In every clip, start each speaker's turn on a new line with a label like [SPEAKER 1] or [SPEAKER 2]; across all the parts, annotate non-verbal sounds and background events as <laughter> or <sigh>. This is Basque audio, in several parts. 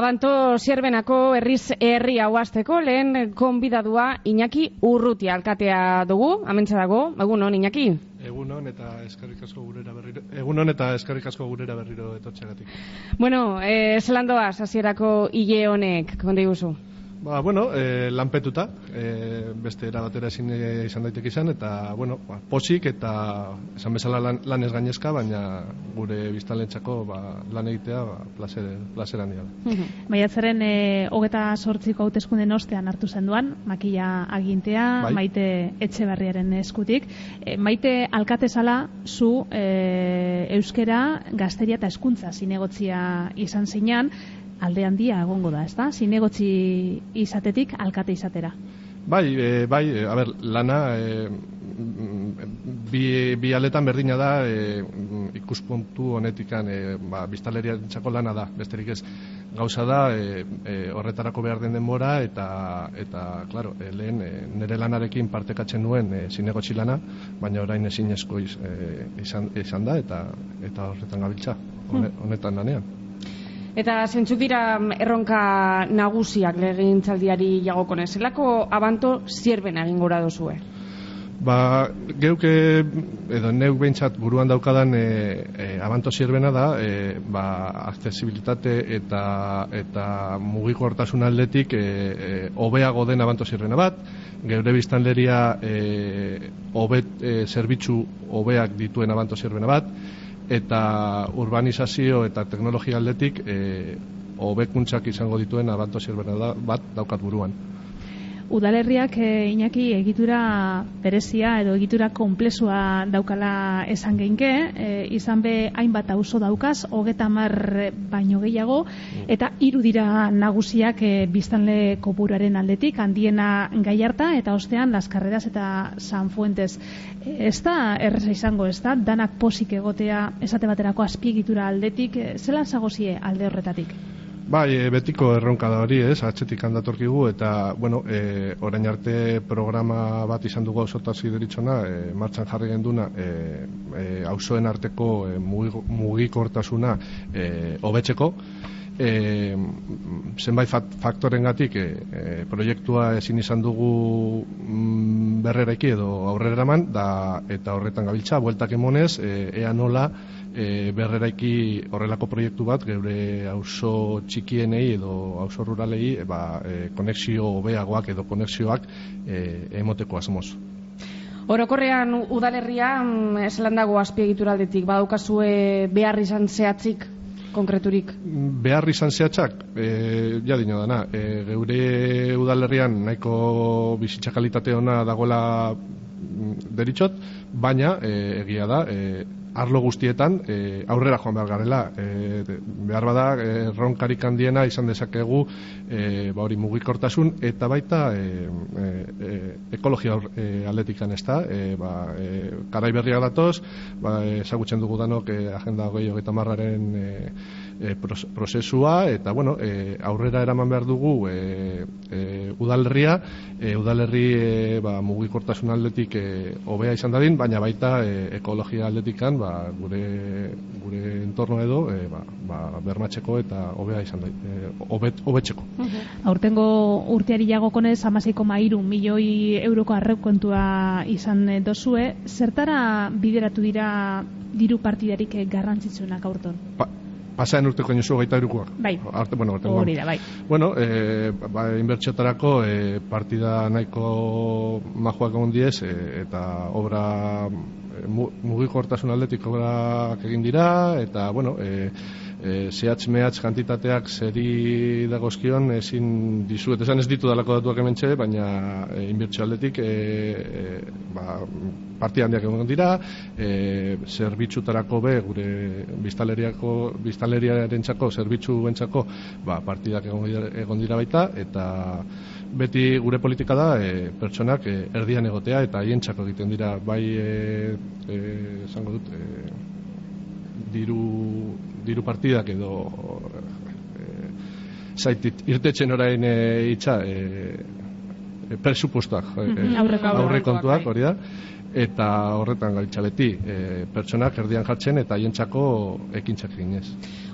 [SPEAKER 1] Abanto zierbenako herriz herri hauazteko lehen konbidadua Iñaki Urruti alkatea dugu, amentsa dago, egun hon Iñaki?
[SPEAKER 2] Egun eta eskerrik asko gurera berriro, egun eta eskerrik asko gurera berriro etortxegatik.
[SPEAKER 1] Bueno, eh, zelandoa hasierako hile honek, konde guzu?
[SPEAKER 2] Ba, bueno, e, lanpetuta, e, beste era batera ezin eh, izan daitek izan, eta, bueno, ba, posik eta esan bezala lan, lan ez gainezka, baina gure biztalentzako ba, lan egitea ba, placer, placer handia.
[SPEAKER 3] Baiatzaren, e, hogeta sortziko hautezkunden ostean hartu zen duan, makila agintea, bai. maite etxe barriaren eskutik. E, maite alkatezala zu e, euskera, gazteria eta eskuntza zinegotzia izan zinean, alde handia egongo da, ezta? Zinegotzi izatetik alkate izatera.
[SPEAKER 2] Bai, e, bai, e, a ber, lana e, bi, bi aletan berdina da e, ikuspuntu honetikan e, ba, biztaleria txako lana da, besterik ez gauza da e, e, horretarako behar den denbora eta, eta claro, e, lehen e, nire lanarekin partekatzen nuen e, zinegotzi lana, baina orain ezin esko iz, e, izan, izan da eta, eta horretan gabiltza, hmm. honetan lanean.
[SPEAKER 1] Eta zentzuk dira mm, erronka nagusiak legintzaldiari jagokon zelako abanto zierben egin gora dozue?
[SPEAKER 2] Ba, geuke, edo neuk behintzat buruan daukadan e, e, abanto zierbena da, e, ba, accesibilitate eta, eta mugiko hortasun aldetik e, e, obeago den abanto zierbena bat, geure biztanleria e, obet, e, zerbitzu obeak dituen abanto zierbena bat, eta urbanizazio eta teknologia aldetik e, hobekuntzak izango dituen abanto da bat daukat buruan.
[SPEAKER 3] Udalerriak e, Iñaki egitura berezia edo egitura konplexua daukala esan geinke, e, izan be hainbat auzo daukaz, hogeta mar baino gehiago, mm. eta hiru dira nagusiak e, biztanle kopuruaren aldetik, handiena gai harta, eta ostean Las Carreras eta San Fuentes. E, ez da, erreza izango, ez da, danak posik egotea esate baterako azpiegitura aldetik, e, zelan zagozie alde horretatik?
[SPEAKER 2] Bai, e, betiko erronka da hori, ez, atxetik handatorkigu, eta, bueno, e, orain arte programa bat izan dugu ausotasi deritzona, e, martxan jarri genduna, e, e, auzoen arteko e, mugikortasuna e, hobetzeko, e, zenbait faktoren gatik e, e, proiektua ezin izan dugu mm, berreraiki edo aurrera eraman, da, eta horretan gabiltza, bueltak emonez, e, ea nola, e, berreraiki horrelako proiektu bat geure auzo txikienei edo auzo ruralei e, ba, e, konexio hobeagoak edo konexioak e, emoteko asmoz.
[SPEAKER 1] Orokorrean udalerria eselan dago azpiegituraldetik badaukazue behar izan zehatzik konkreturik?
[SPEAKER 2] Behar izan zehatzak, e, ja dino dana, e, geure udalerrian nahiko bizitza kalitate ona dagoela mm, deritzot, baina e, egia da, e, arlo guztietan e, aurrera joan behar garela. E, behar bada, e, ronkarik handiena izan dezakegu e, ba hori mugikortasun eta baita e, e, ekologia e, atletikan ez da. E, ba, e, karai berriak datoz, ba, ezagutzen dugu danok e, agenda hogei hogeita marraren e, e, prozesua eta bueno, e, aurrera eraman behar dugu e, e, udalerria e, udalerri e, ba, mugikortasun aldetik hobea izan dadin, baina baita e, ekologia aldetikan ba, gure, gure entorno edo e, ba, ba, bermatzeko eta hobea izan dain, e, obet, obetzeko.
[SPEAKER 3] Aurtengo urteari jagokonez amaseiko mairu milioi euroko arreukontua izan dozue, zertara bideratu dira diru partidarik garrantzitsuenak aurton?
[SPEAKER 2] Pa, pasaen urteko inozu gaita erukoak.
[SPEAKER 3] Bai.
[SPEAKER 2] Arte, bueno,
[SPEAKER 3] Hori da, bai.
[SPEAKER 2] Bueno, e, ba, inbertsiotarako e, partida nahiko majoak egon diez, e, eta obra e, mugiko hortasun aldetik obrak egin dira, eta, bueno, e, e, zehatz mehatz kantitateak zeri dagozkion ezin dizuet, esan ez ditu dalako datuak hementxe, baina e, inbertsio aldetik e, e, ba, partia handiak egon dira, e, zerbitzutarako be, gure biztaleriako, biztaleriaren txako, zerbitzu bentsako, ba, partidak egon dira baita, eta beti gure politika da e, pertsonak e, erdian egotea eta haien egiten dira. Bai e, e, dut e, diru diru partidak edo e, zaitit irtetzen orain e, itxa e, e, presupuestoak e,
[SPEAKER 3] mhm.
[SPEAKER 2] aurre kontuak hori da eta horretan gaitza beti e, pertsonak erdian jartzen eta haientzako ekintzak ginez.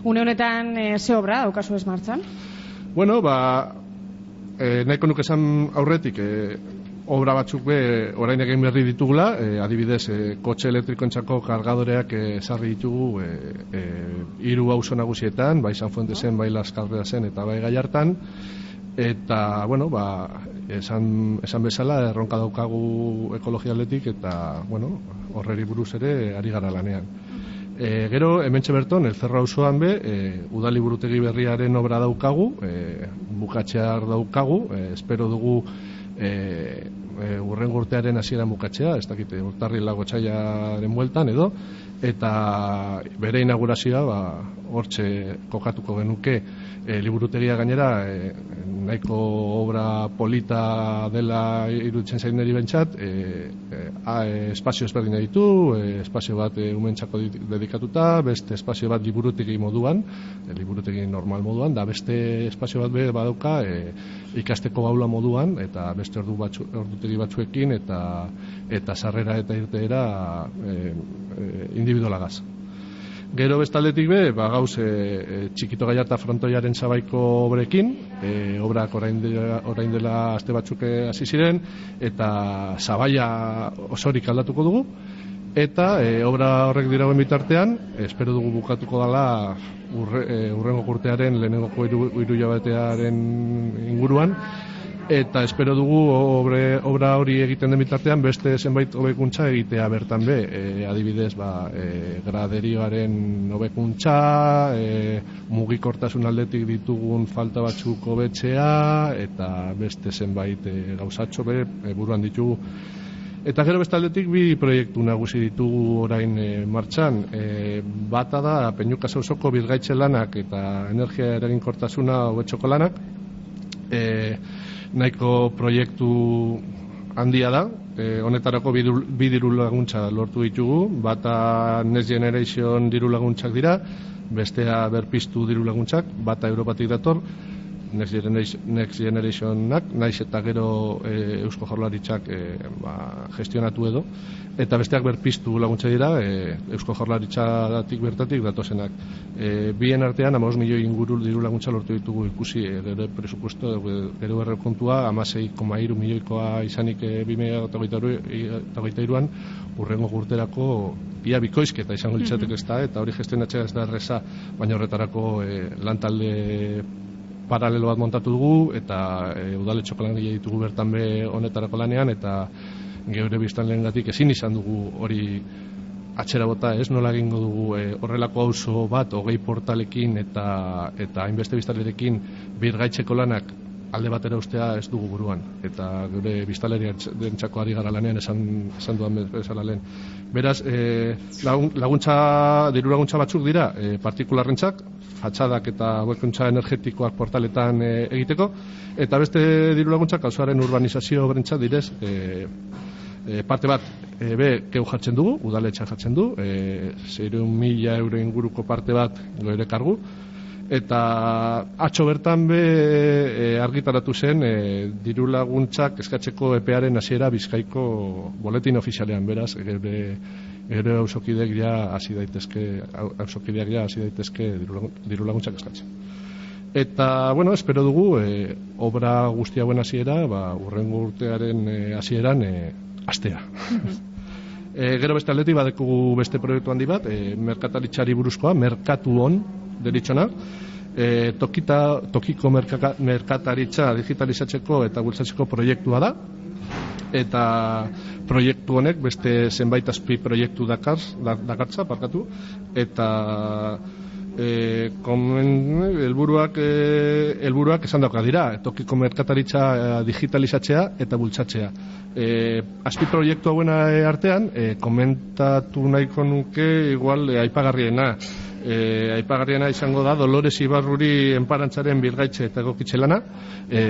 [SPEAKER 1] Une honetan e, ze obra daukazu ez martzan?
[SPEAKER 2] Bueno, ba, e, nahiko nuke esan aurretik, e, obra batzuk be orain egin berri ditugula, e, adibidez, e, kotxe elektrikoentzako kargadoreak e, sarri ditugu e, e, hiru auzo nagusietan, bai San Fuentesen, bai Las zen eta bai Gallartan, eta, bueno, ba, esan, esan bezala, erronka daukagu ekologia atletik, eta, bueno, horreri buruz ere ari gara lanean. E, gero, hemen berton, el zerra osoan be, e, udali burutegi berriaren obra daukagu, e, bukatxear daukagu, e, espero dugu e, e, urren gurtearen hasiera bukatzea, ez dakite, urtarri lago txaiaren bueltan edo, eta bere inaugurazioa ba, hortxe kokatuko genuke e, liburutegia gainera e, nahiko obra polita dela irutzen zain niri bentsat e, e, espazio ezberdin ditu e, espazio bat e, umentzako dedikatuta beste espazio bat liburutegi moduan e, liburutegi normal moduan da beste espazio bat be badauka e, ikasteko baula moduan eta beste ordu batzu, ordutegi batzuekin eta eta sarrera eta irteera e, e, individualagaz. Gero bestaldetik be, ba, gauz, e, txikito gaiarta frontoiaren zabaiko obrekin, e, obrak orain dela, orain dela azte batzuk hasi ziren, eta zabaia osorik aldatuko dugu, eta e, obra horrek dira bitartean, espero dugu bukatuko dela urre, e, urrengo kurtearen lehenengoko iru, iru inguruan, eta espero dugu obre, obra hori egiten den bitartean beste zenbait hobekuntza egitea bertan be e, adibidez ba, e, graderioaren hobekuntza e, mugikortasun aldetik ditugun falta batzuk hobetzea eta beste zenbait e, gauzatxo be e, buruan ditugu Eta gero bestaldetik bi proiektu nagusi ditugu orain e, martxan. E, bata da Peñuka Sausoko birgaitze lanak eta energia eraginkortasuna hobetxoko lanak. E, nahiko proiektu handia da, e, honetarako bi diru laguntza lortu ditugu, bata Next Generation diru laguntzak dira, bestea berpiztu diru laguntzak, bata Europatik dator, Next Generation, Next Generationak, naiz eta gero e, Eusko Jorlaritzak e, ba, gestionatu edo, eta besteak berpiztu laguntza dira, e, Eusko Jorlaritzatik bertatik datozenak. E, bien artean, amaz milioi inguru diru laguntza lortu ditugu ikusi, e, gero presupuesto, gero erre kontua, amasei koma iru milioikoa izanik e, bimea eta iruan, urrengo gurterako ia bikoizketa izango litzatek ez da, eta hori gestionatzea ez da erreza, baina horretarako e, lantalde paralelo bat montatu dugu eta e, udaletxoko lan ditugu bertan be honetarako lanean eta geure biztan lehen ezin izan dugu hori atxera bota ez? Nola egingo dugu e, horrelako auzo bat hogei portalekin eta eta hainbeste biztalerekin birgaitzeko lanak alde batera ustea ez dugu buruan. Eta gure biztaleria dentsako ari gara lanean esan, esan duan bezala lehen. Beraz e, laguntza diru laguntza batzuk dira e, partikularrentzak fatxadak eta webkuntza energetikoak portaletan e, egiteko eta beste diru laguntzak auzoaren urbanizazio brentzat direz e, e, parte bat e, be keu jartzen dugu udaletxa jartzen du e, 6 mila euro inguruko parte bat goere kargu eta atxo bertan be e, argitaratu zen e, diru laguntzak eskatzeko epearen hasiera bizkaiko boletin ofizialean beraz gure ere ausokidek ja hasi daitezke ausokideak ja hasi daitezke diru laguntzak eskatzen. Eta, bueno, espero dugu, e, obra guztia buen hasiera, ba, urrengo urtearen e, hasieran e, astea. <laughs> e, gero beste atleti badekugu beste proiektu handi bat, e, merkataritzari buruzkoa, merkatu on, deritzona, e, tokita, tokiko merkataritza digitalizatzeko eta bultzatzeko proiektua da, eta proiektu honek beste zenbait azpi proiektu dakar, dakartza, parkatu, eta e, komen, elburuak, e, elburuak esan dauka dira, tokiko merkataritza e, digitalizatzea eta bultzatzea. E, azpi proiektu hauena artean, e, komentatu nahiko nuke igual e, aipagarriena, e, aipagarriena izango da Dolores Ibarruri enparantzaren birgaitze eta egokitze lana. E,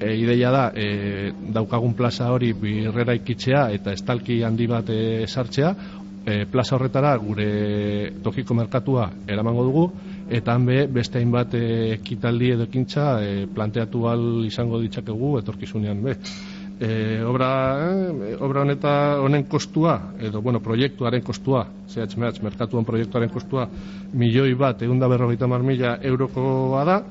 [SPEAKER 2] e, ideia da e, daukagun plaza hori birrera ikitzea eta estalki handi bat e, sartzea e, plaza horretara gure tokiko merkatua eramango dugu eta hanbe beste hainbat ekitaldi edo ekintza e, planteatu al izango ditzakegu etorkizunean be e, obra, e, obra honeta honen kostua edo bueno, proiektuaren kostua zehatz merkatuan proiektuaren kostua milioi bat egun da berrogeita mar eurokoa da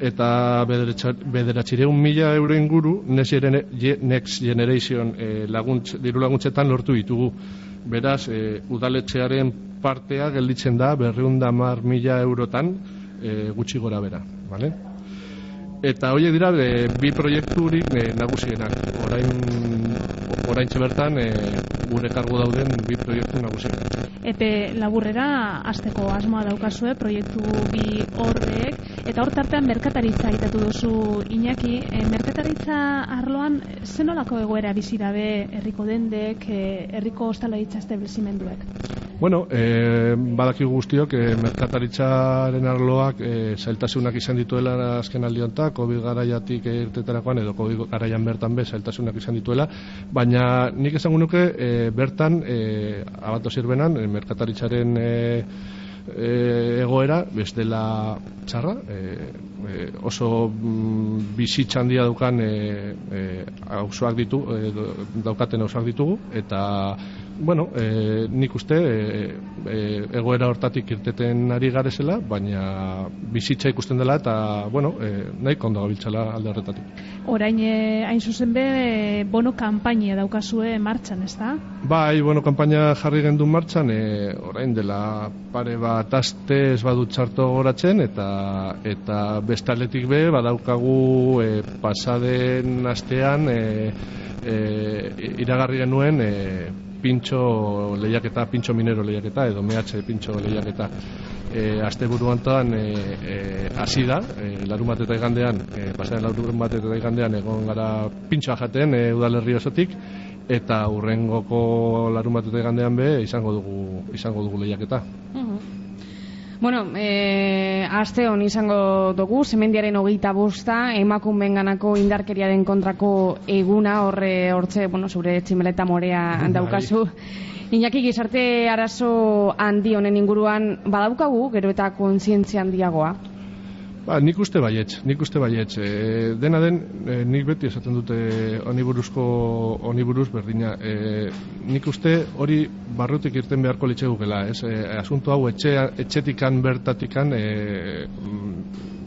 [SPEAKER 2] eta bederatxireun mila euro inguru Next Generation e, laguntz, diru laguntzetan lortu ditugu. Beraz, e, udaletxearen partea gelditzen da berreunda mar mila eurotan e, gutxi gora bera. Vale? Eta horiek dira e, bi proiekturik e, nagusienak. Orain, orain bertan e, gure kargu dauden bi proiektu nagusienak.
[SPEAKER 3] Epe laburrera azteko asmoa daukazue proiektu bi horrek eta hor tartean merkataritza aitatu duzu Iñaki, e, merkataritza arloan zenolako egoera bizi dabe herriko dendek, herriko ostalaritza establezimenduek?
[SPEAKER 2] Bueno, e, badaki guztiok, e, merkataritzaren arloak e, zailtasunak izan dituela azken aldionta, COVID garaiatik irtetarakoan edo COVID garaian bertan be zailtasunak izan dituela, baina nik esango nuke e, bertan, e, abato zirbenan, e, merkataritzaren e, e, egoera, bez dela txarra, e, e, oso mm, bizitza handia daukan e, e, ditu, e, daukaten auzoak ditugu, eta bueno, e, nik uste e, e, egoera hortatik irteten ari garezela, baina bizitza ikusten dela eta, bueno, e, nahi kondo gabiltzala alde horretatik.
[SPEAKER 3] Orain, e, hain zuzen be, bono kampainia daukazue martxan, ez da?
[SPEAKER 2] Bai, bono kampaina jarri gendu martxan, e, orain dela pare bat aste ez badut txarto goratzen, eta, eta bestaletik be, badaukagu e, pasaden astean, e, e, iragarri genuen, e, pintxo lehiaketa, pintxo minero lehiaketa, edo mehatxe pintxo lehiaketa e, azte buru antoan e, e, hasi da, e, larun bat eta igandean, e, pasaren larun bat eta igandean egon gara pintxoa jaten e, udalerri osotik, eta urrengoko larun bat eta igandean be izango dugu, izango dugu lehiaketa.
[SPEAKER 1] Mhm. Bueno, e, aste hon izango dugu, semendiaren hogeita bosta, emakumen ganako indarkeriaren kontrako eguna, horre hortze, bueno, zure tximeleta morea handaukazu. Iñaki gizarte arazo handi honen inguruan badaukagu, gero eta kontzientzia handiagoa.
[SPEAKER 2] Ba, nik uste baietz, nik uste baietz. E, dena den, e, nik beti esaten dute oniburuzko oniburuz berdina. E, nik uste hori barrutik irten beharko litxe gukela, ez? E, asunto hau etxe, etxetikan bertatikan e,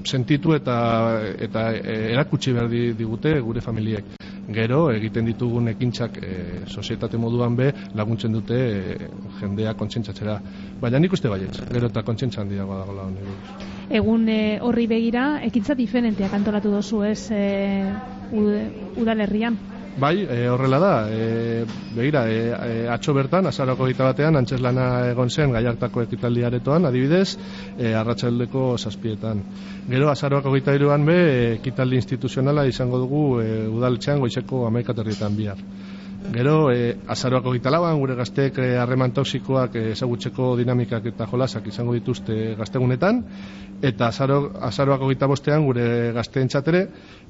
[SPEAKER 2] sentitu eta eta erakutsi behar digute gure familiek gero egiten ditugun ekintzak e, sozietate moduan be laguntzen dute e, jendea kontsentsatzera. Baina nik uste baietz, gero eta kontsentsa handiagoa dago la
[SPEAKER 3] Egun e, horri begira, ekintza diferenteak antolatu dozu ez e, udalerrian?
[SPEAKER 2] Bai, e, horrela da, e, begira, e, e, atxo bertan, azarako gita batean, antxeslana egon zen gaiartako ekitaldi aretoan, adibidez, e, arratsaldeko zazpietan. Gero, azarako gita iruan be, ekitaldi instituzionala izango dugu e, udaletxean goizeko amaikaterrietan bihar. Gero, e, azaroako gita lauan, gure gazteek e, harreman e, toksikoak ezagutzeko dinamikak eta jolasak izango dituzte gaztegunetan, eta azaro, azaroako gita bostean, gure gazteen txatere,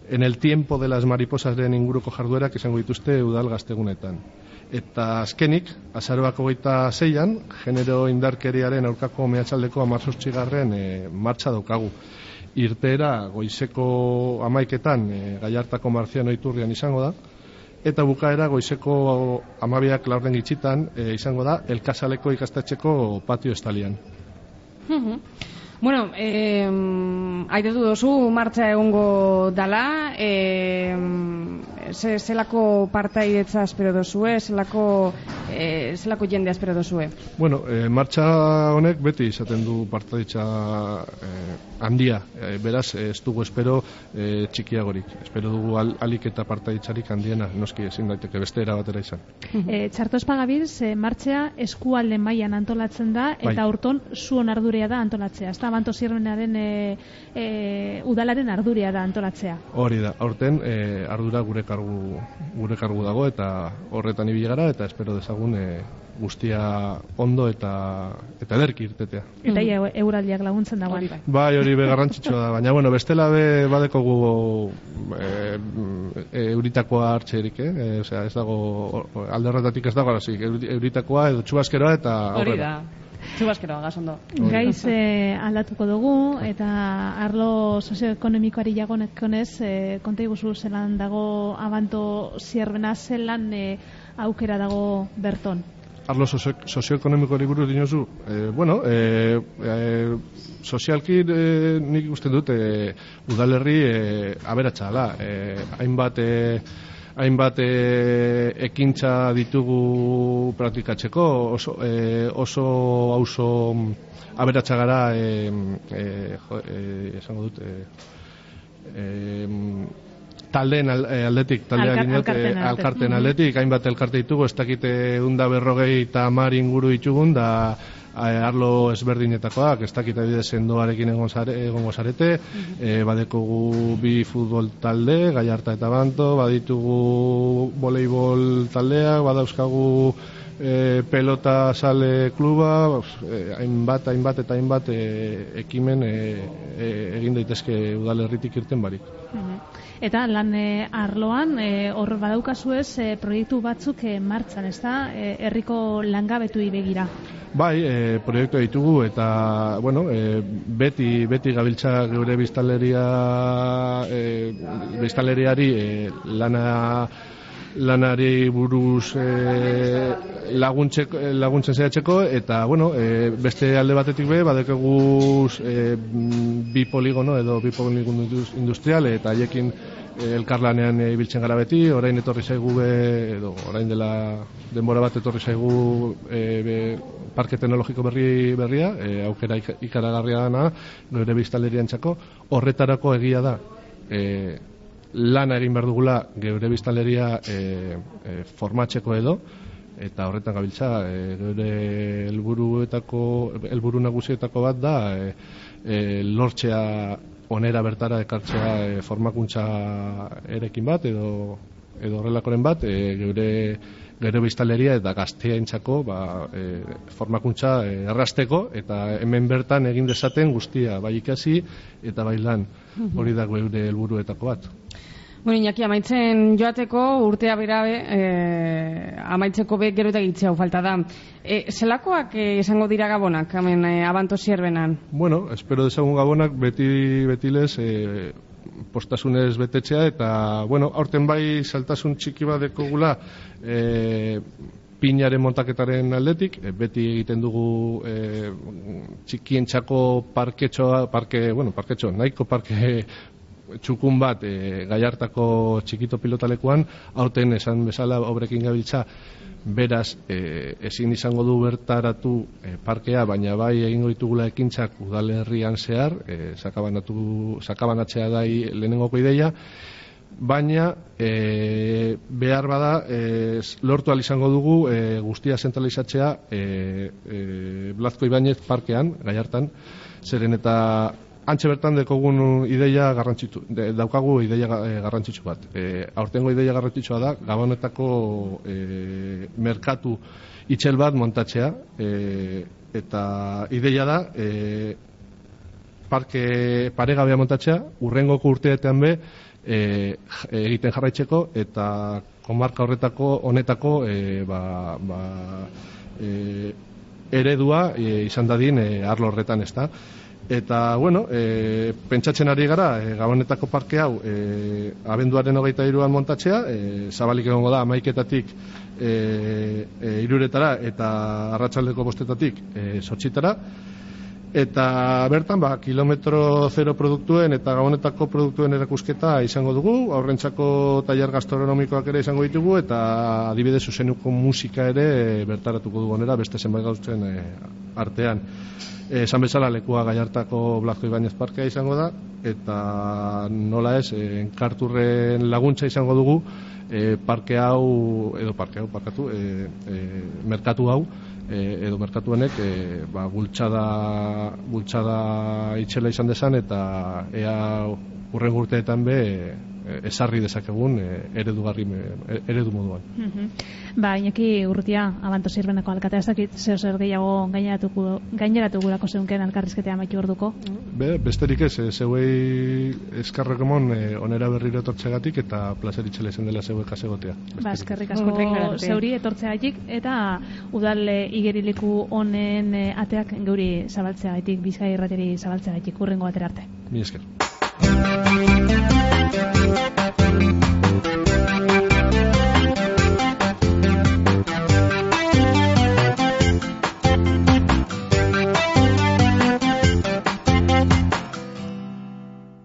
[SPEAKER 2] en el tiempo de las mariposas den inguruko jarduerak izango dituzte udal gaztegunetan. Eta azkenik, azaroako gita zeian, genero indarkeriaren aurkako mehatxaldeko amarzortzigarren e, martxa daukagu. Irteera, goizeko amaiketan, e, gaiartako marziano iturrian izango da, eta bukaera goizeko amabiak laurden gitxitan e, izango da elkasaleko ikastetxeko patio estalian.
[SPEAKER 1] Bueno, eh, airetu dozu, martxa egongo dala, eh, ze, zelako partaidetza espero dozue, zelako, eh, zelako jende espero dozue?
[SPEAKER 2] Bueno, eh, martxa honek beti izaten du partaidetza eh, handia, eh, beraz ez dugu espero eh, txikiagorik, espero dugu al, alik eta partaidetzarik handiena, noski ezin daiteke beste era batera izan. <laughs>
[SPEAKER 3] eh, txarto espagabilz, eh, martxa eskualde mailan antolatzen da, eta bai. urton zuon ardurea da antolatzea, ez da, abanto zirrenaren e, e, udalaren arduria da antolatzea.
[SPEAKER 2] Hori da, horten e, ardura gure kargu, gure kargu dago eta horretan ibili gara eta espero dezagun e, guztia ondo eta eta ederki irtetea.
[SPEAKER 3] Eta ia euraldiak laguntzen dago.
[SPEAKER 2] Bai, hori be garrantzitsua da, baina bueno, bestela be badeko gu e, e, euritakoa hartzerik, eh? E, osea, ez dago alderretatik ez dago, euritakoa edo txubaskeroa eta
[SPEAKER 1] Hori da. Zubaskero, gazondo.
[SPEAKER 3] Gaiz eh, aldatuko dugu, eta arlo sozioekonomikoari jagonekonez, eh, konta iguzu zelan dago abanto zierbena zelan eh, aukera dago berton.
[SPEAKER 2] arlo sozio, sozioekonomiko buruz dinozu, e, bueno, e, e, sozialki e, nik uste dut e, udalerri e, aberatsa da, e, hainbat e, hainbat e, ekintza ditugu praktikatzeko oso, e, oso auzo aberatsa gara e, e, jo, e, esango dut e, e, taldeen eh, aldetik, taldea
[SPEAKER 3] Alka,
[SPEAKER 2] dinot,
[SPEAKER 3] alkarten aldetik.
[SPEAKER 2] alkarten
[SPEAKER 3] Mhm.
[SPEAKER 2] aldetik, hainbat elkarte ditugu, ez dakite unda berrogei eta mar inguru ditugun, da eh, arlo ezberdinetakoak, ez dakite adibidez sendoarekin egon zare, egongo zarete, eh, badekogu bi futbol talde, Gallarta eta Banto, baditugu voleibol taldeak, badauzkagu e, pelota sale kluba, e, hainbat, hainbat eta hainbat e, ekimen e, e, egin daitezke udalerritik irten barik.
[SPEAKER 3] Mhm. Eta lan e, arloan, e, hor badaukazu ez, e, proiektu batzuk martxan, ez da, herriko langabetu begira.
[SPEAKER 2] Bai, e, proiektu ditugu eta, bueno, e, beti, beti gabiltza geure biztaleria, e, biztaleriari e, lana lanari buruz e, laguntzeko, laguntzen zehatzeko eta bueno, e, beste alde batetik be badekegu e, bi poligono edo bi poligono indus- industrial eta haiekin elkarlanean ibiltzen gara beti, orain etorri zaigu be, edo orain dela denbora bat etorri zaigu e, be, parke teknologiko berri berria, e, aukera ik- ikaragarria dana, gure biztaleriantzako, horretarako egia da, e, lana egin behar dugula geure biztaleria e, e, formatzeko edo eta horretan gabiltza e, geure helburuetako helburu nagusietako bat da e, e, lortzea onera bertara ekartzea e, formakuntza erekin bat edo edo horrelakoren bat e, geure geure biztaleria eta gazteaintzako ba, e, formakuntza e, errasteko eta hemen bertan egin dezaten guztia bai ikasi eta bai lan hori da geure helburuetako bat
[SPEAKER 1] Bueno, Iñaki, amaitzen joateko urtea berabe, e, amaitzeko be gero eta gitzea falta da. E, zelakoak e, izango dira gabonak, hemen e, abanto zierbenan?
[SPEAKER 2] Bueno, espero dezagun gabonak beti betilez e, postasunez betetzea eta, bueno, aurten bai saltasun txiki bat dekogula e, pinaren montaketaren aldetik, e, beti egiten dugu e, txikientzako parketxoa, parke, bueno, parketxo, nahiko parke txukun bat e, gaiartako txikito pilotalekuan, aurten esan bezala obrekin gabiltza, beraz e, ezin izango du bertaratu e, parkea, baina bai egingo ditugula ekintzak udalerrian zehar, e, sakabanatu, sakabanatzea da lehenengoko ideia, baina e, behar bada e, lortu izango dugu e, guztia zentralizatzea e, e, Blazko Ibañez parkean, gaiartan, zeren eta antxe bertan dekogun ideia garrantzitsu, de, daukagu ideia ga- e, garrantzitsu bat. E, aurtengo ideia garrantzitsua da, gabonetako e, merkatu itxel bat montatzea, e, eta ideia da, e, parke paregabea montatzea, urrengoko urteetan be e, egiten jarraitzeko eta komarka horretako honetako e, ba, ba, e, eredua e, izan dadin e, arlo horretan ezta. Eta, bueno, e, pentsatzen ari gara, e, gabonetako parke hau e, abenduaren hogeita iruan montatzea, e, zabalik egongo da, amaiketatik e, e, iruretara eta arratsaldeko bostetatik e, sortxitara, Eta bertan, ba, kilometro zero produktuen eta gabonetako produktuen erakusketa izango dugu, aurrentzako tailer gastronomikoak ere izango ditugu, eta adibidez zuzenuko musika ere e, bertaratuko dugu onera, beste zenbait gautzen e, artean. E, esan bezala lekua gaiartako Blazko Ibañez parkea izango da, eta nola ez, enkarturren laguntza izango dugu, e, parke hau, edo parke hau, parkatu, e, e, merkatu hau, e, edo merkatu honek e, ba, bultzada, bultzada itxela izan desan eta ea urren urteetan be esarri dezakegun e, eredugarri me- eredu moduan.
[SPEAKER 3] Mhm. Ba, Iñaki urrutia, abanto zirbenako alkatea, ez dakit zer zer gehiago gaineratuko, gaineratu gurako zeunken alkarrizketea amaitu orduko.
[SPEAKER 2] Be, besterik ez, e, zeuei eskarrek emon e, onera berriro etortzegatik eta plazer itxela izan dela zeuek kasegotea.
[SPEAKER 3] Ba, eskerrik asko zeuri etortzeagatik eta udal e, igeriliku honen e, ateak geuri zabaltzeagatik, bizkai irrateri zabaltzeagatik, urrengo batera arte.
[SPEAKER 2] Mi esker. Thank you.